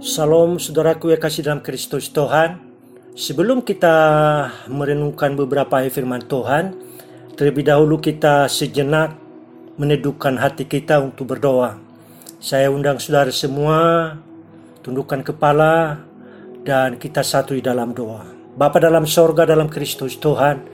Salam saudaraku yang kasih dalam Kristus Tuhan. Sebelum kita merenungkan beberapa firman Tuhan, terlebih dahulu kita sejenak meneduhkan hati kita untuk berdoa. Saya undang saudara semua, tundukkan kepala, dan kita satu di dalam doa. Bapa dalam sorga dalam Kristus Tuhan,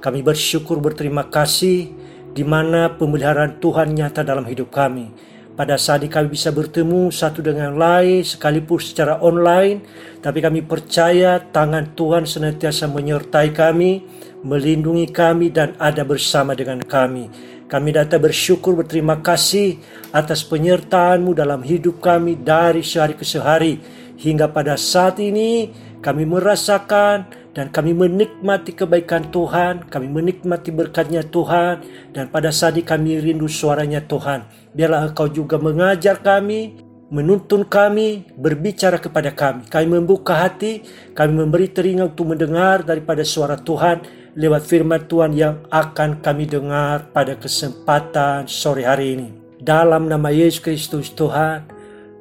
kami bersyukur berterima kasih di mana pemeliharaan Tuhan nyata dalam hidup kami pada saat kami bisa bertemu satu dengan lain sekalipun secara online tapi kami percaya tangan Tuhan senantiasa menyertai kami melindungi kami dan ada bersama dengan kami. Kami datang bersyukur berterima kasih atas penyertaanmu dalam hidup kami dari sehari ke sehari. Hingga pada saat ini kami merasakan dan kami menikmati kebaikan Tuhan, kami menikmati berkatnya Tuhan, dan pada saat ini kami rindu suaranya Tuhan. Biarlah Engkau juga mengajar kami, menuntun kami, berbicara kepada kami. Kami membuka hati, kami memberi telinga untuk mendengar daripada suara Tuhan lewat firman Tuhan yang akan kami dengar pada kesempatan sore hari ini. Dalam nama Yesus Kristus Tuhan,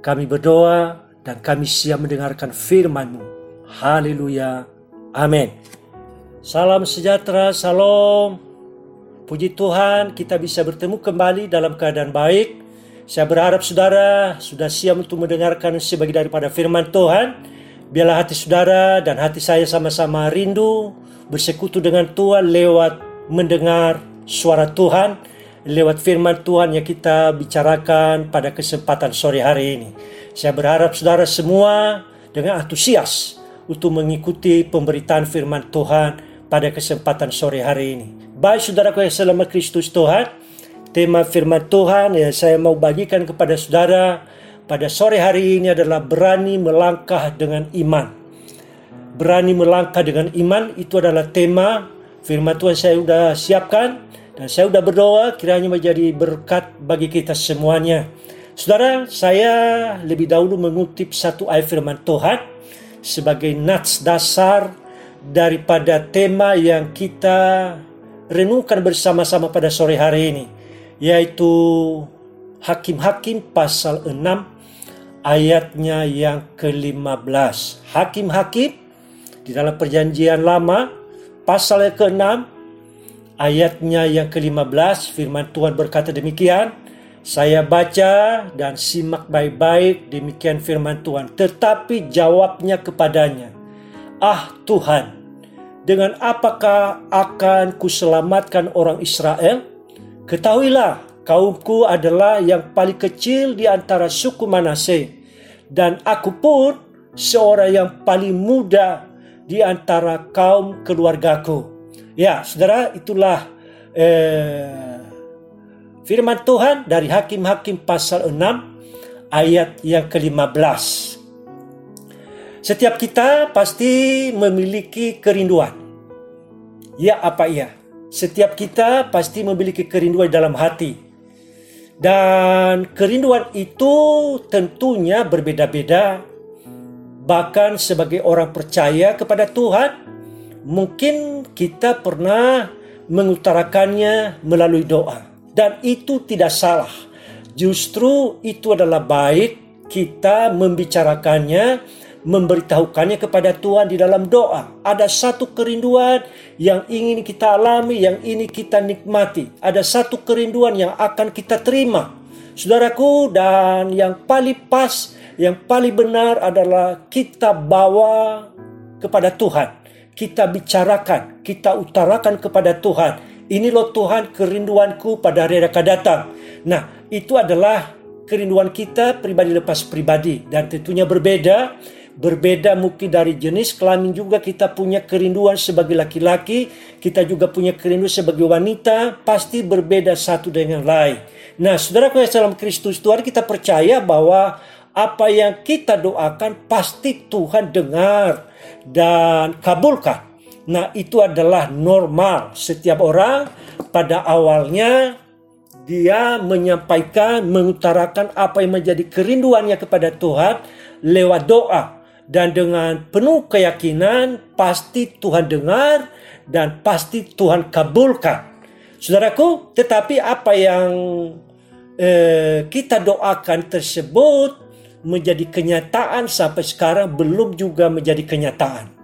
kami berdoa dan kami siap mendengarkan firman-Mu. Haleluya. Amin. Salam sejahtera, salam. Puji Tuhan, kita bisa bertemu kembali dalam keadaan baik. Saya berharap saudara sudah siap untuk mendengarkan sebagai daripada firman Tuhan. Biarlah hati saudara dan hati saya sama-sama rindu bersekutu dengan Tuhan lewat mendengar suara Tuhan, lewat firman Tuhan yang kita bicarakan pada kesempatan sore hari ini. Saya berharap saudara semua dengan antusias untuk mengikuti pemberitaan firman Tuhan pada kesempatan sore hari ini. Baik saudaraku yang selamat Kristus Tuhan, tema firman Tuhan yang saya mau bagikan kepada saudara pada sore hari ini adalah berani melangkah dengan iman. Berani melangkah dengan iman itu adalah tema firman Tuhan saya sudah siapkan dan saya sudah berdoa kiranya menjadi berkat bagi kita semuanya. Saudara, saya lebih dahulu mengutip satu ayat firman Tuhan sebagai nats dasar daripada tema yang kita renungkan bersama-sama pada sore hari ini yaitu Hakim-Hakim pasal 6 ayatnya yang ke-15. Hakim-Hakim di dalam perjanjian lama pasal yang ke-6 ayatnya yang ke-15 firman Tuhan berkata demikian saya baca dan simak baik-baik demikian firman Tuhan tetapi jawabnya kepadanya Ah Tuhan dengan apakah akan kuselamatkan orang Israel? Ketahuilah, kaumku adalah yang paling kecil di antara suku Manase, dan aku pun seorang yang paling muda di antara kaum keluargaku. Ya, saudara, itulah eh, firman Tuhan dari Hakim-Hakim pasal 6 ayat yang ke-15. Setiap kita pasti memiliki kerinduan. Ya apa iya? Setiap kita pasti memiliki kerinduan dalam hati. Dan kerinduan itu tentunya berbeda-beda. Bahkan sebagai orang percaya kepada Tuhan, mungkin kita pernah mengutarakannya melalui doa. Dan itu tidak salah. Justru itu adalah baik kita membicarakannya memberitahukannya kepada Tuhan di dalam doa. Ada satu kerinduan yang ingin kita alami, yang ini kita nikmati. Ada satu kerinduan yang akan kita terima. Saudaraku, dan yang paling pas, yang paling benar adalah kita bawa kepada Tuhan. Kita bicarakan, kita utarakan kepada Tuhan. Ini loh Tuhan kerinduanku pada hari yang akan datang. Nah, itu adalah kerinduan kita pribadi lepas pribadi dan tentunya berbeda berbeda mungkin dari jenis kelamin juga kita punya kerinduan sebagai laki-laki, kita juga punya kerinduan sebagai wanita, pasti berbeda satu dengan lain. Nah, saudara yang dalam Kristus Tuhan kita percaya bahwa apa yang kita doakan pasti Tuhan dengar dan kabulkan. Nah, itu adalah normal. Setiap orang pada awalnya dia menyampaikan, mengutarakan apa yang menjadi kerinduannya kepada Tuhan lewat doa dan dengan penuh keyakinan pasti Tuhan dengar dan pasti Tuhan kabulkan. Saudaraku, tetapi apa yang eh, kita doakan tersebut menjadi kenyataan sampai sekarang belum juga menjadi kenyataan.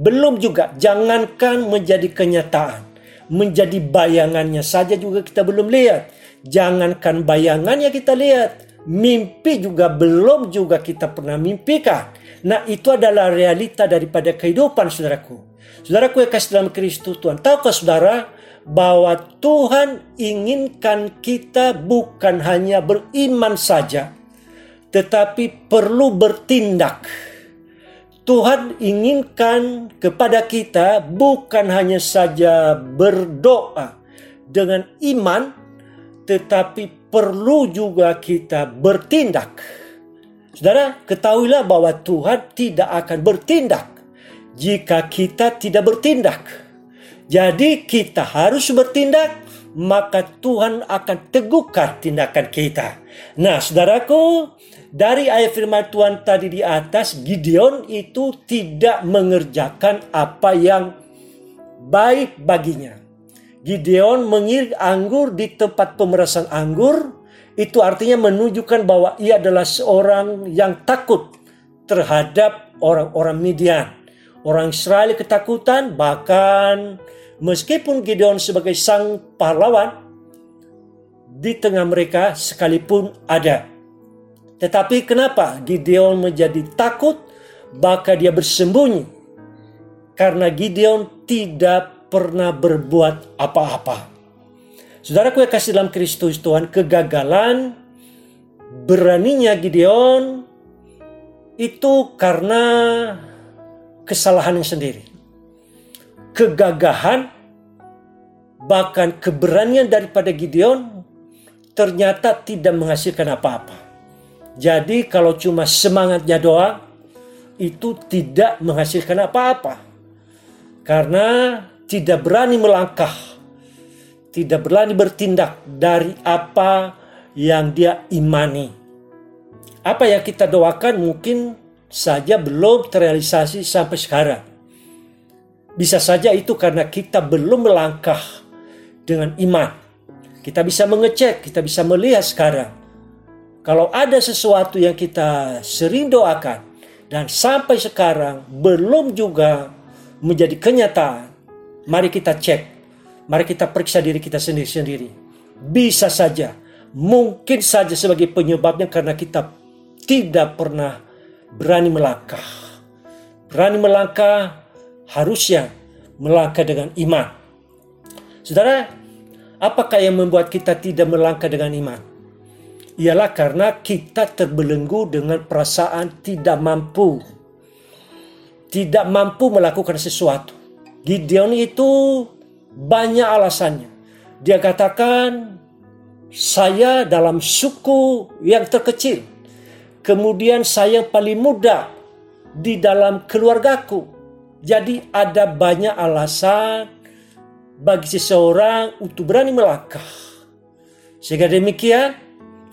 Belum juga, jangankan menjadi kenyataan. Menjadi bayangannya saja juga kita belum lihat. Jangankan bayangannya kita lihat. Mimpi juga belum juga kita pernah mimpikan. Nah itu adalah realita daripada kehidupan saudaraku. Saudaraku yang kasih dalam Kristus Tuhan. Tahukah saudara bahwa Tuhan inginkan kita bukan hanya beriman saja. Tetapi perlu bertindak Tuhan inginkan kepada kita bukan hanya saja berdoa dengan iman, tetapi perlu juga kita bertindak. Saudara, ketahuilah bahwa Tuhan tidak akan bertindak jika kita tidak bertindak. Jadi, kita harus bertindak, maka Tuhan akan teguhkan tindakan kita. Nah, saudaraku, dari ayat firman Tuhan tadi di atas, Gideon itu tidak mengerjakan apa yang baik baginya. Gideon mengirik anggur di tempat pemerasan anggur, itu artinya menunjukkan bahwa ia adalah seorang yang takut terhadap orang-orang Midian. Orang Israel ketakutan, bahkan meskipun Gideon sebagai sang pahlawan, di tengah mereka sekalipun ada tetapi kenapa Gideon menjadi takut? Maka dia bersembunyi. Karena Gideon tidak pernah berbuat apa-apa. Saudaraku yang kasih dalam Kristus Tuhan, kegagalan beraninya Gideon itu karena kesalahannya sendiri. Kegagahan bahkan keberanian daripada Gideon ternyata tidak menghasilkan apa-apa. Jadi kalau cuma semangatnya doang itu tidak menghasilkan apa-apa. Karena tidak berani melangkah, tidak berani bertindak dari apa yang dia imani. Apa yang kita doakan mungkin saja belum terrealisasi sampai sekarang. Bisa saja itu karena kita belum melangkah dengan iman. Kita bisa mengecek, kita bisa melihat sekarang kalau ada sesuatu yang kita sering doakan dan sampai sekarang belum juga menjadi kenyataan, mari kita cek, mari kita periksa diri kita sendiri-sendiri. Bisa saja, mungkin saja sebagai penyebabnya karena kita tidak pernah berani melangkah. Berani melangkah harusnya melangkah dengan iman. Saudara, apakah yang membuat kita tidak melangkah dengan iman? Ialah karena kita terbelenggu dengan perasaan tidak mampu. Tidak mampu melakukan sesuatu. Gideon itu banyak alasannya. Dia katakan, saya dalam suku yang terkecil. Kemudian saya paling muda di dalam keluargaku. Jadi ada banyak alasan bagi seseorang untuk berani melangkah. Sehingga demikian,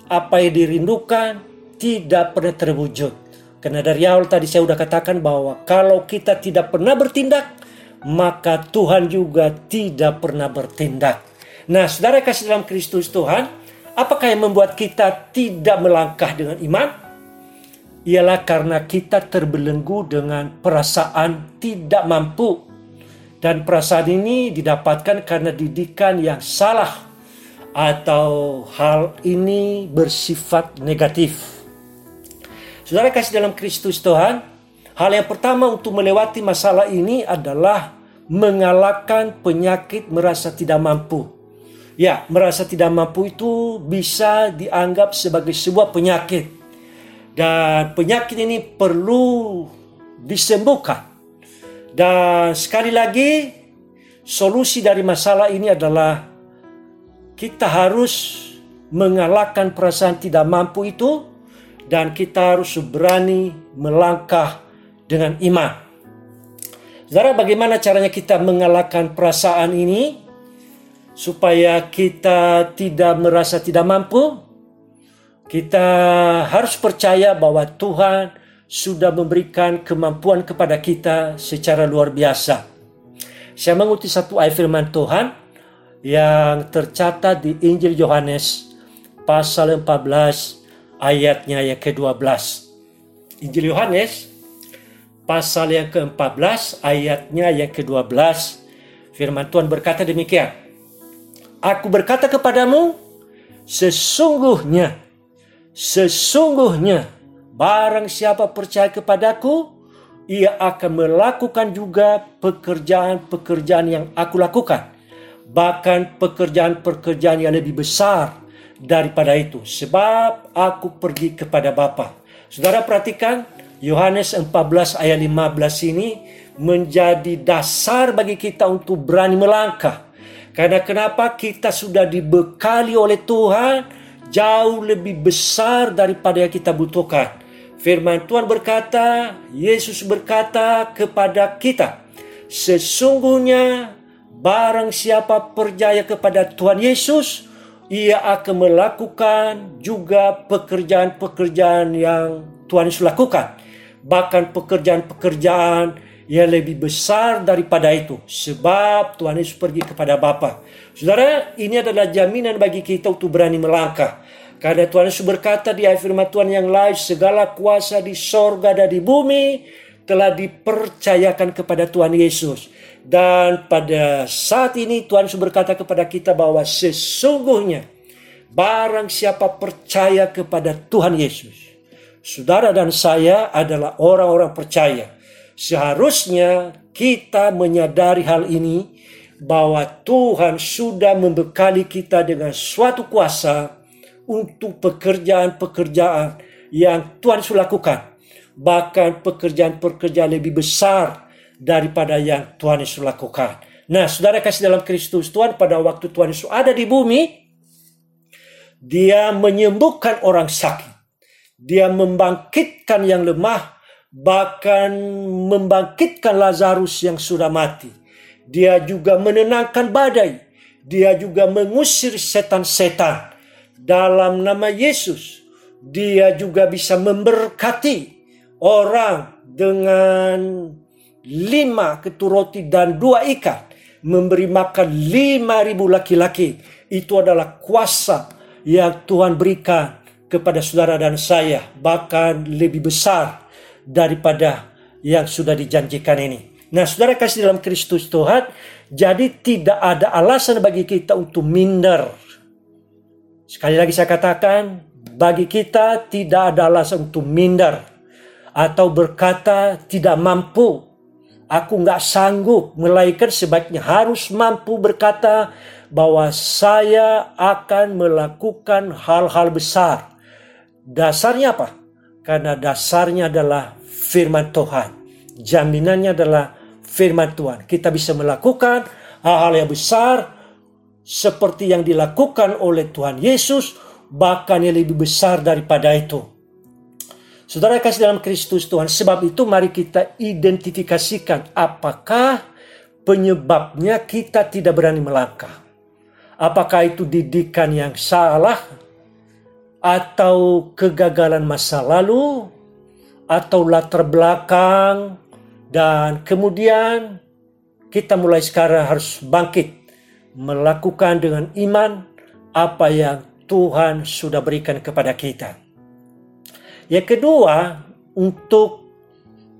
apa yang dirindukan tidak pernah terwujud. Karena dari awal tadi saya sudah katakan bahwa kalau kita tidak pernah bertindak, maka Tuhan juga tidak pernah bertindak. Nah, saudara kasih dalam Kristus Tuhan, apakah yang membuat kita tidak melangkah dengan iman? Ialah karena kita terbelenggu dengan perasaan tidak mampu. Dan perasaan ini didapatkan karena didikan yang salah atau hal ini bersifat negatif. Saudara kasih dalam Kristus Tuhan, hal yang pertama untuk melewati masalah ini adalah mengalahkan penyakit merasa tidak mampu. Ya, merasa tidak mampu itu bisa dianggap sebagai sebuah penyakit. Dan penyakit ini perlu disembuhkan. Dan sekali lagi, solusi dari masalah ini adalah kita harus mengalahkan perasaan tidak mampu itu dan kita harus berani melangkah dengan iman. Saudara, bagaimana caranya kita mengalahkan perasaan ini supaya kita tidak merasa tidak mampu? Kita harus percaya bahwa Tuhan sudah memberikan kemampuan kepada kita secara luar biasa. Saya mengutip satu ayat firman Tuhan yang tercatat di Injil Yohanes pasal 14 ayatnya yang ke-12. Injil Yohanes pasal yang ke-14 ayatnya yang ke-12. Firman Tuhan berkata demikian. Aku berkata kepadamu, sesungguhnya, sesungguhnya, barang siapa percaya kepadaku, ia akan melakukan juga pekerjaan-pekerjaan yang aku lakukan. Bahkan pekerjaan-pekerjaan yang lebih besar daripada itu. Sebab aku pergi kepada Bapa. Saudara perhatikan, Yohanes 14 ayat 15 ini menjadi dasar bagi kita untuk berani melangkah karena kenapa kita sudah dibekali oleh Tuhan jauh lebih besar daripada yang kita butuhkan. Firman Tuhan berkata, Yesus berkata kepada kita, sesungguhnya barang siapa percaya kepada Tuhan Yesus, ia akan melakukan juga pekerjaan-pekerjaan yang Tuhan Yesus lakukan. Bahkan pekerjaan-pekerjaan yang lebih besar daripada itu. Sebab Tuhan Yesus pergi kepada Bapa. Saudara, ini adalah jaminan bagi kita untuk berani melangkah. Karena Tuhan Yesus berkata di ayat firman Tuhan yang lain, segala kuasa di sorga dan di bumi telah dipercayakan kepada Tuhan Yesus. Dan pada saat ini Tuhan Yesus berkata kepada kita bahwa sesungguhnya barang siapa percaya kepada Tuhan Yesus. Saudara dan saya adalah orang-orang percaya Seharusnya kita menyadari hal ini bahwa Tuhan sudah membekali kita dengan suatu kuasa untuk pekerjaan-pekerjaan yang Tuhan sudah lakukan. Bahkan pekerjaan-pekerjaan lebih besar daripada yang Tuhan Yesus lakukan. Nah, saudara kasih dalam Kristus, Tuhan pada waktu Tuhan Yesus ada di bumi, dia menyembuhkan orang sakit. Dia membangkitkan yang lemah bahkan membangkitkan Lazarus yang sudah mati. Dia juga menenangkan badai. Dia juga mengusir setan-setan dalam nama Yesus. Dia juga bisa memberkati orang dengan lima keturoti dan dua ikan. Memberi makan lima ribu laki-laki. Itu adalah kuasa yang Tuhan berikan kepada saudara dan saya. Bahkan lebih besar daripada yang sudah dijanjikan ini. Nah, saudara kasih dalam Kristus Tuhan, jadi tidak ada alasan bagi kita untuk minder. Sekali lagi saya katakan, bagi kita tidak ada alasan untuk minder atau berkata tidak mampu. Aku nggak sanggup, melainkan sebaiknya harus mampu berkata bahwa saya akan melakukan hal-hal besar. Dasarnya apa? Karena dasarnya adalah firman Tuhan. Jaminannya adalah firman Tuhan. Kita bisa melakukan hal-hal yang besar seperti yang dilakukan oleh Tuhan Yesus, bahkan yang lebih besar daripada itu. Saudara kasih dalam Kristus Tuhan, sebab itu mari kita identifikasikan apakah penyebabnya kita tidak berani melangkah. Apakah itu didikan yang salah atau kegagalan masa lalu atau latar belakang dan kemudian kita mulai sekarang harus bangkit melakukan dengan iman apa yang Tuhan sudah berikan kepada kita. Yang kedua, untuk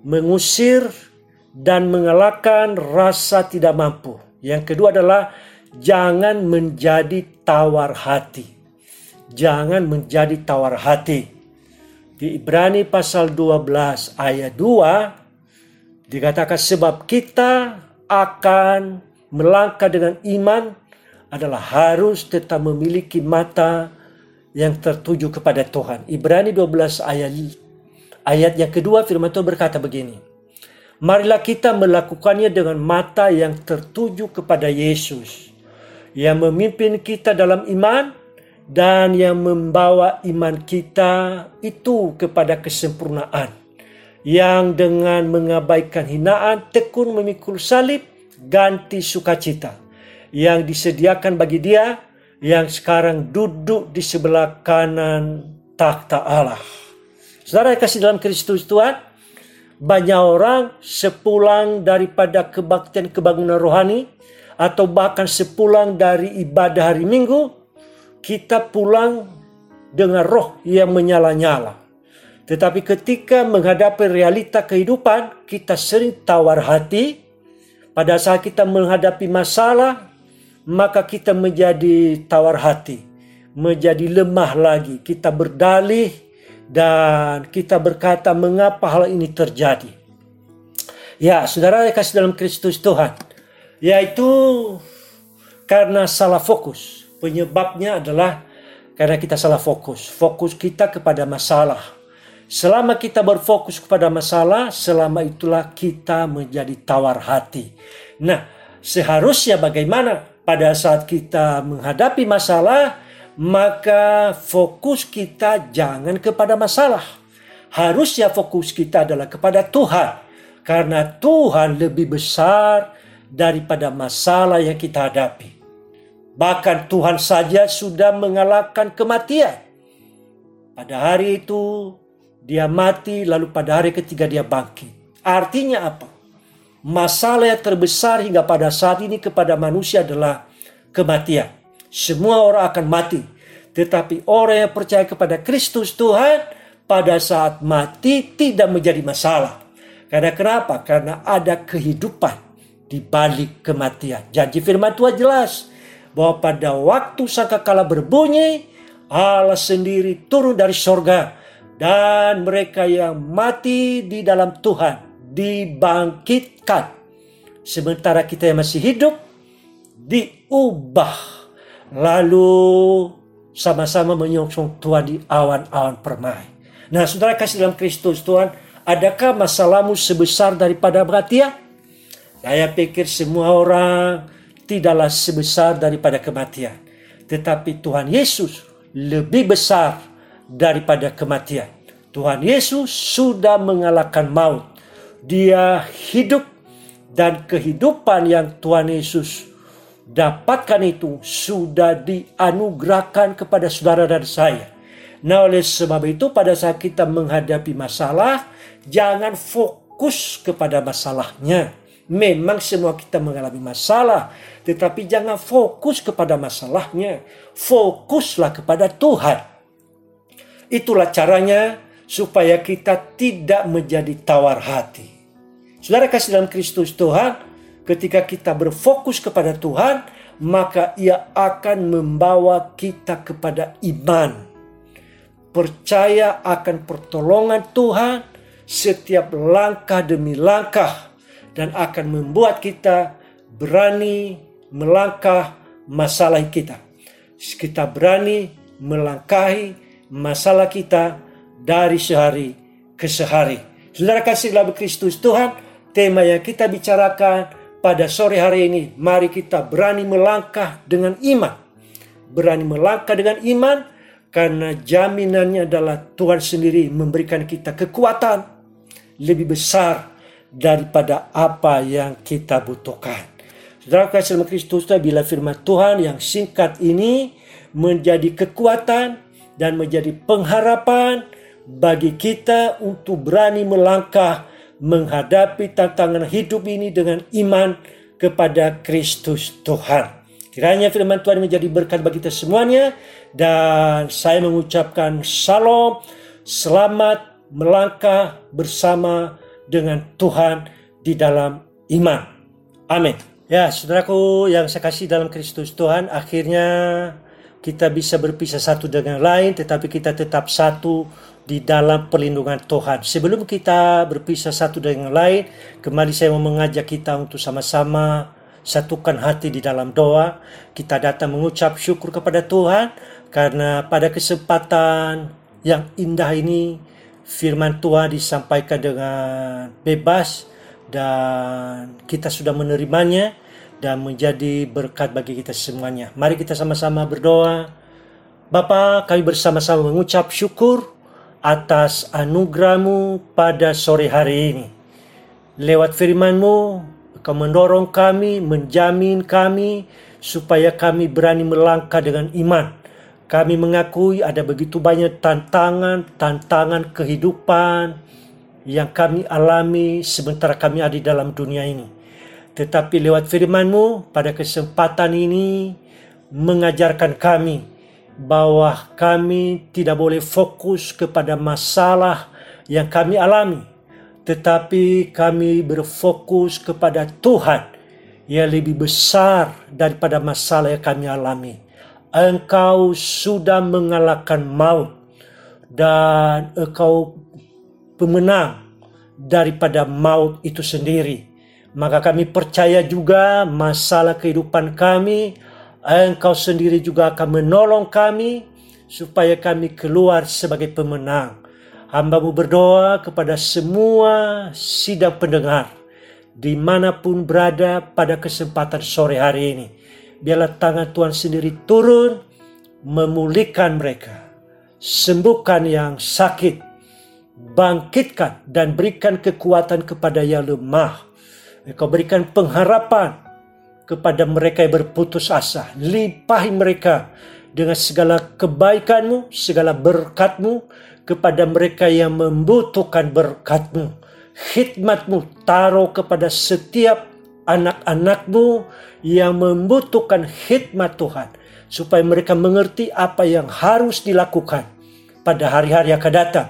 mengusir dan mengalahkan rasa tidak mampu. Yang kedua adalah jangan menjadi tawar hati. Jangan menjadi tawar hati. Di Ibrani pasal 12 ayat 2 dikatakan sebab kita akan melangkah dengan iman adalah harus tetap memiliki mata yang tertuju kepada Tuhan. Ibrani 12 ayat ayat yang kedua firman Tuhan berkata begini. Marilah kita melakukannya dengan mata yang tertuju kepada Yesus yang memimpin kita dalam iman dan yang membawa iman kita itu kepada kesempurnaan yang dengan mengabaikan hinaan tekun memikul salib ganti sukacita yang disediakan bagi dia yang sekarang duduk di sebelah kanan takhta Allah. Saudara yang kasih dalam Kristus Tuhan, banyak orang sepulang daripada kebaktian kebangunan rohani atau bahkan sepulang dari ibadah hari Minggu kita pulang dengan roh yang menyala-nyala. Tetapi ketika menghadapi realita kehidupan, kita sering tawar hati. Pada saat kita menghadapi masalah, maka kita menjadi tawar hati, menjadi lemah lagi. Kita berdalih dan kita berkata, "Mengapa hal ini terjadi?" Ya, saudara yang kasih dalam Kristus Tuhan, yaitu karena salah fokus. Penyebabnya adalah karena kita salah fokus. Fokus kita kepada masalah Selama kita berfokus kepada masalah, selama itulah kita menjadi tawar hati. Nah, seharusnya bagaimana pada saat kita menghadapi masalah, maka fokus kita jangan kepada masalah. Harusnya fokus kita adalah kepada Tuhan. Karena Tuhan lebih besar daripada masalah yang kita hadapi. Bahkan Tuhan saja sudah mengalahkan kematian. Pada hari itu dia mati lalu pada hari ketiga dia bangkit. Artinya apa? Masalah yang terbesar hingga pada saat ini kepada manusia adalah kematian. Semua orang akan mati. Tetapi orang yang percaya kepada Kristus Tuhan pada saat mati tidak menjadi masalah. Karena kenapa? Karena ada kehidupan di balik kematian. Janji firman Tuhan jelas bahwa pada waktu sangkakala berbunyi Allah sendiri turun dari sorga dan mereka yang mati di dalam Tuhan dibangkitkan. Sementara kita yang masih hidup diubah. Lalu sama-sama menyongsong Tuhan di awan-awan permai. Nah saudara kasih dalam Kristus Tuhan, adakah masalahmu sebesar daripada kematian? Saya pikir semua orang tidaklah sebesar daripada kematian. Tetapi Tuhan Yesus lebih besar daripada kematian. Tuhan Yesus sudah mengalahkan maut. Dia hidup dan kehidupan yang Tuhan Yesus dapatkan itu sudah dianugerahkan kepada saudara dan saya. Nah oleh sebab itu pada saat kita menghadapi masalah, jangan fokus kepada masalahnya. Memang semua kita mengalami masalah, tetapi jangan fokus kepada masalahnya. Fokuslah kepada Tuhan. Itulah caranya supaya kita tidak menjadi tawar hati. Saudara kasih dalam Kristus Tuhan, ketika kita berfokus kepada Tuhan, maka ia akan membawa kita kepada iman. Percaya akan pertolongan Tuhan setiap langkah demi langkah dan akan membuat kita berani melangkah masalah kita. Kita berani melangkahi masalah kita dari sehari ke sehari. Saudara kasih dalam Kristus Tuhan, tema yang kita bicarakan pada sore hari ini, mari kita berani melangkah dengan iman. Berani melangkah dengan iman karena jaminannya adalah Tuhan sendiri memberikan kita kekuatan lebih besar daripada apa yang kita butuhkan. Saudara kasih dalam Kristus, bila firman Tuhan yang singkat ini menjadi kekuatan dan menjadi pengharapan bagi kita untuk berani melangkah menghadapi tantangan hidup ini dengan iman kepada Kristus Tuhan. Kiranya firman Tuhan menjadi berkat bagi kita semuanya dan saya mengucapkan salam, selamat melangkah bersama dengan Tuhan di dalam iman. Amin. Ya, saudaraku yang saya kasih dalam Kristus Tuhan, akhirnya kita bisa berpisah satu dengan lain, tetapi kita tetap satu di dalam perlindungan Tuhan. Sebelum kita berpisah satu dengan lain, kembali saya mau mengajak kita untuk sama-sama satukan hati di dalam doa. Kita datang mengucap syukur kepada Tuhan karena pada kesempatan yang indah ini firman Tuhan disampaikan dengan bebas dan kita sudah menerimanya dan menjadi berkat bagi kita semuanya. Mari kita sama-sama berdoa. Bapa, kami bersama-sama mengucap syukur atas anugerahmu pada sore hari ini. Lewat firmanmu, kau mendorong kami, menjamin kami, supaya kami berani melangkah dengan iman. Kami mengakui ada begitu banyak tantangan, tantangan kehidupan yang kami alami sementara kami ada di dalam dunia ini. Tetapi lewat firman-Mu pada kesempatan ini mengajarkan kami bahwa kami tidak boleh fokus kepada masalah yang kami alami, tetapi kami berfokus kepada Tuhan yang lebih besar daripada masalah yang kami alami. Engkau sudah mengalahkan maut dan engkau pemenang daripada maut itu sendiri. Maka kami percaya juga masalah kehidupan kami, engkau sendiri juga akan menolong kami supaya kami keluar sebagai pemenang. Hambamu berdoa kepada semua sidang pendengar di mana pun berada pada kesempatan sore hari ini. Biarlah tangan Tuhan sendiri turun memulihkan mereka. Sembuhkan yang sakit. Bangkitkan dan berikan kekuatan kepada yang lemah Engkau berikan pengharapan kepada mereka yang berputus asa. Limpahi mereka dengan segala kebaikanmu, segala berkatmu kepada mereka yang membutuhkan berkatmu. Khidmatmu taruh kepada setiap anak-anakmu yang membutuhkan khidmat Tuhan. Supaya mereka mengerti apa yang harus dilakukan pada hari-hari yang akan datang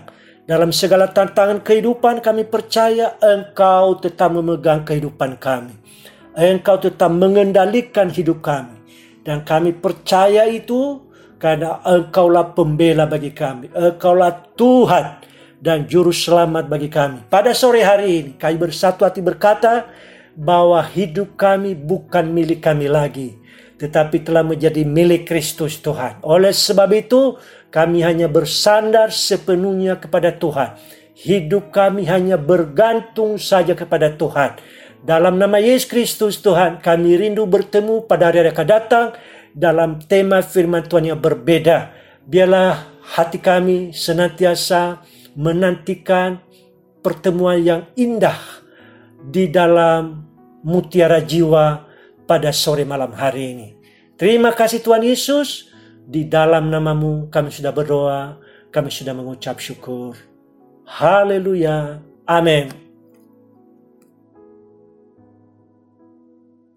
dalam segala tantangan kehidupan kami percaya engkau tetap memegang kehidupan kami. Engkau tetap mengendalikan hidup kami. Dan kami percaya itu karena engkaulah pembela bagi kami. Engkaulah Tuhan dan juru selamat bagi kami. Pada sore hari ini kami bersatu hati berkata bahwa hidup kami bukan milik kami lagi. Tetapi telah menjadi milik Kristus Tuhan. Oleh sebab itu kami hanya bersandar sepenuhnya kepada Tuhan. Hidup kami hanya bergantung saja kepada Tuhan. Dalam nama Yesus Kristus Tuhan, kami rindu bertemu pada hari yang akan datang dalam tema firman Tuhan yang berbeda. Biarlah hati kami senantiasa menantikan pertemuan yang indah di dalam mutiara jiwa pada sore malam hari ini. Terima kasih Tuhan Yesus. Di dalam namamu kami sudah berdoa, kami sudah mengucap syukur. Haleluya. Amin.